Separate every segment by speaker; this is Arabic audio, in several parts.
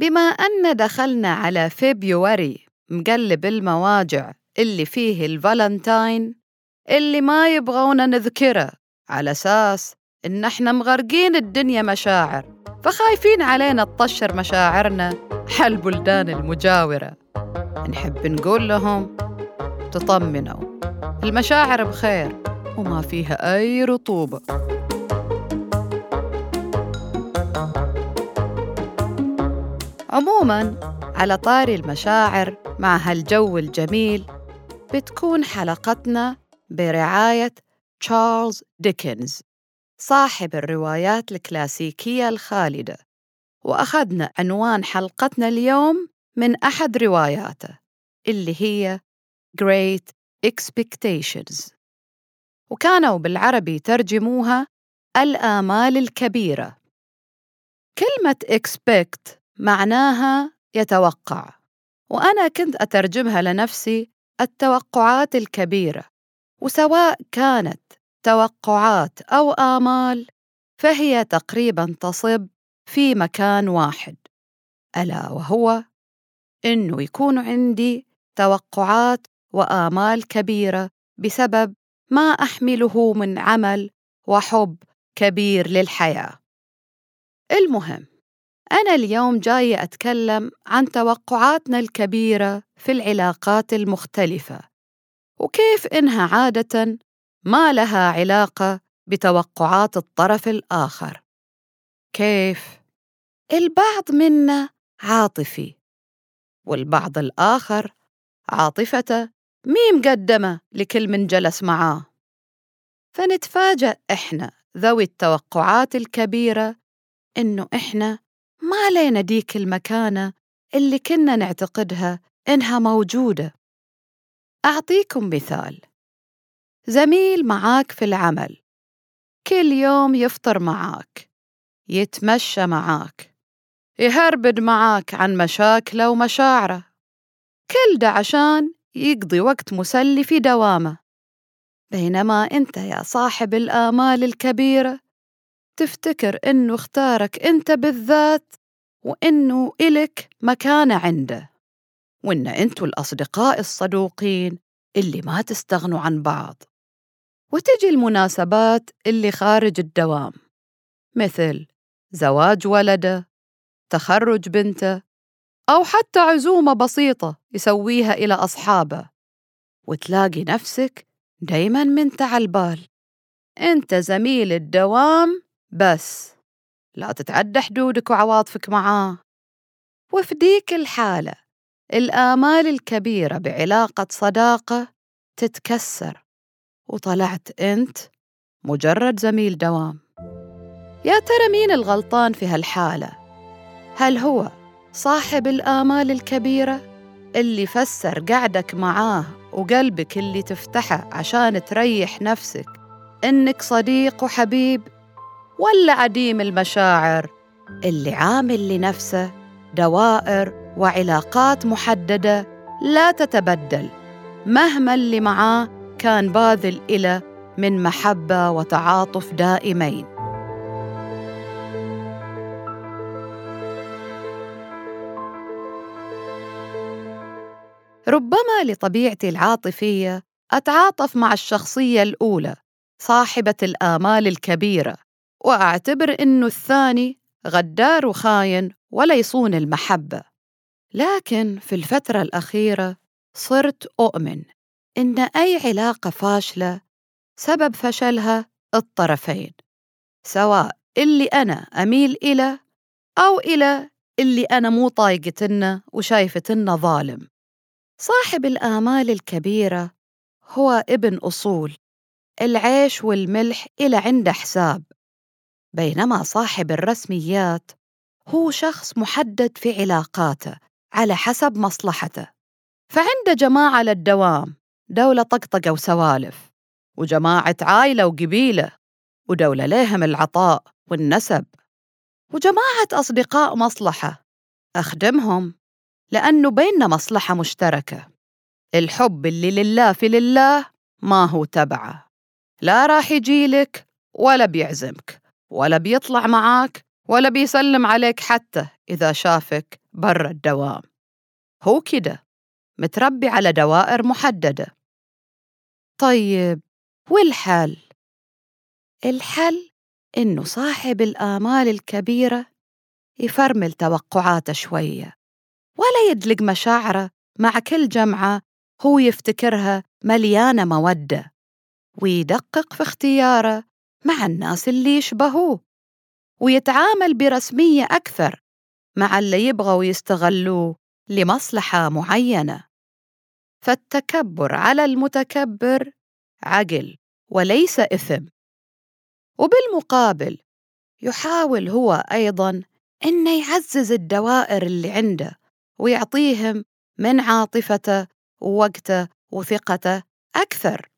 Speaker 1: بما أن دخلنا على فبراير مقلب المواجع اللي فيه الفالنتاين اللي ما يبغونا نذكرة على أساس إن إحنا مغرقين الدنيا مشاعر فخايفين علينا تطشر مشاعرنا حل بلدان المجاورة. نحب نقول لهم تطمنوا المشاعر بخير وما فيها أي رطوبة. عموما على طاري المشاعر مع هالجو الجميل بتكون حلقتنا برعاية تشارلز ديكنز صاحب الروايات الكلاسيكية الخالدة وأخذنا عنوان حلقتنا اليوم من أحد رواياته اللي هي Great Expectations. وكانوا بالعربي ترجموها الآمال الكبيرة. كلمة expect معناها يتوقع وأنا كنت أترجمها لنفسي التوقعات الكبيرة وسواء كانت توقعات أو آمال فهي تقريبا تصب في مكان واحد ألا وهو إنه يكون عندي توقعات وآمال كبيرة بسبب ما أحمله من عمل وحب كبير للحياة. المهم أنا اليوم جاية أتكلم عن توقعاتنا الكبيرة في العلاقات المختلفة وكيف إنها عادة ما لها علاقة بتوقعات الطرف الآخر كيف؟ البعض منا عاطفي والبعض الآخر عاطفته مي مقدمة لكل من جلس معاه فنتفاجأ إحنا ذوي التوقعات الكبيرة إنه إحنا ما لينا ديك المكانة اللي كنا نعتقدها إنها موجودة. أعطيكم مثال. زميل معاك في العمل. كل يوم يفطر معاك. يتمشى معاك. يهربد معاك عن مشاكله ومشاعره. كل ده عشان يقضي وقت مسلي في دوامه. بينما أنت يا صاحب الآمال الكبيرة تفتكر إنه اختارك أنت بالذات وإنه إلك مكانة عنده وإن أنتوا الأصدقاء الصدوقين اللي ما تستغنوا عن بعض. وتجي المناسبات اللي خارج الدوام مثل زواج ولده تخرج بنته أو حتى عزومة بسيطة يسويها إلى أصحابه. وتلاقي نفسك دايما منت على البال. أنت زميل الدوام بس. لا تتعدى حدودك وعواطفك معاه. وفي ديك الحالة الآمال الكبيرة بعلاقة صداقة تتكسر. وطلعت أنت مجرد زميل دوام. يا ترى مين الغلطان في هالحالة؟ هل هو صاحب الآمال الكبيرة اللي فسر قعدك معاه وقلبك اللي تفتحه عشان تريح نفسك إنك صديق وحبيب ولا عديم المشاعر. اللي عامل لنفسه دوائر وعلاقات محددة لا تتبدل. مهما اللي معاه كان باذل إلى من محبة وتعاطف دائمين. ربما لطبيعتي العاطفية أتعاطف مع الشخصية الأولى صاحبة الآمال الكبيرة. وأعتبر إنه الثاني غدار وخاين ولا يصون المحبة. لكن في الفترة الأخيرة صرت أؤمن إن أي علاقة فاشلة سبب فشلها الطرفين سواء اللي أنا أميل إلى أو إلى اللي أنا مو طايقتنه وشايفتنه ظالم. صاحب الآمال الكبيرة هو ابن أصول العيش والملح إلى عنده حساب. بينما صاحب الرسميات هو شخص محدد في علاقاته على حسب مصلحته. فعنده جماعة للدوام دولة طقطقة وسوالف وجماعة عائلة وقبيلة ودولة ليهم العطاء والنسب وجماعة أصدقاء مصلحة أخدمهم لأنه بيننا مصلحة مشتركة. الحب اللي لله في لله ما هو تبعه لا راح يجيلك ولا بيعزمك. ولا بيطلع معاك ولا بيسلم عليك حتى إذا شافك برا الدوام هو كده متربي على دوائر محددة طيب والحل؟ الحل إنه صاحب الآمال الكبيرة يفرمل توقعاته شوية ولا يدلق مشاعره مع كل جمعة هو يفتكرها مليانة مودة ويدقق في اختياره مع الناس اللي يشبهوه ويتعامل برسمية أكثر مع اللي يبغوا يستغلوه لمصلحة معينة. فالتكبر على المتكبر عقل وليس إثم. وبالمقابل يحاول هو أيضا إنه يعزز الدوائر اللي عنده ويعطيهم من عاطفته ووقته وثقته أكثر.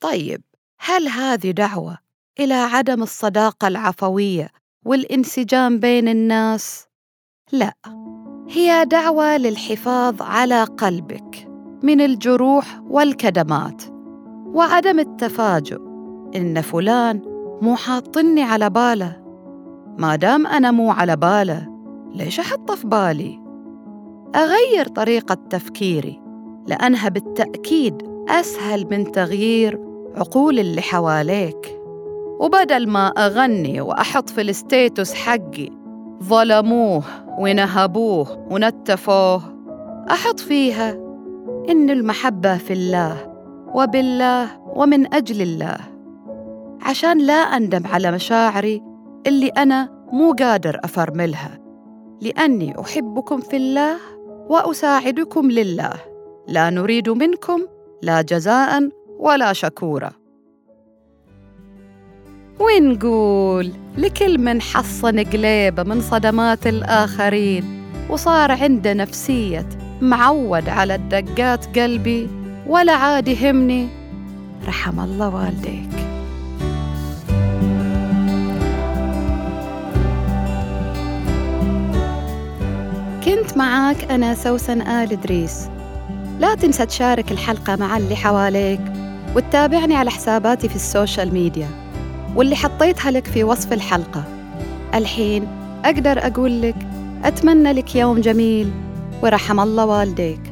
Speaker 1: طيب هل هذه دعوة إلى عدم الصداقة العفوية والانسجام بين الناس؟ لا هي دعوة للحفاظ على قلبك من الجروح والكدمات وعدم التفاجؤ إن فلان مو حاطني على باله ما دام أنا مو على باله ليش أحطه في بالي؟ أغير طريقة تفكيري لأنها بالتأكيد أسهل من تغيير عقول اللي حواليك. وبدل ما أغني وأحط في الستيتوس حقي ظلموه ونهبوه ونتفوه أحط فيها إن المحبة في الله وبالله ومن أجل الله عشان لا أندم على مشاعري اللي أنا مو قادر أفرملها. لأني أحبكم في الله وأساعدكم لله. لا نريد منكم لا جزاء ولا شكورا ونقول لكل من حصن قليبه من صدمات الآخرين وصار عنده نفسية معود على الدقات قلبي ولا عاد يهمني. رحم الله والديك. كنت معاك أنا سوسن آل إدريس. لا تنسى تشارك الحلقة مع اللي حواليك. وتتابعني على حساباتي في السوشيال ميديا. واللي حطيتها لك في وصف الحلقة. الحين أقدر أقول لك أتمنى لك يوم جميل. ورحم الله والديك.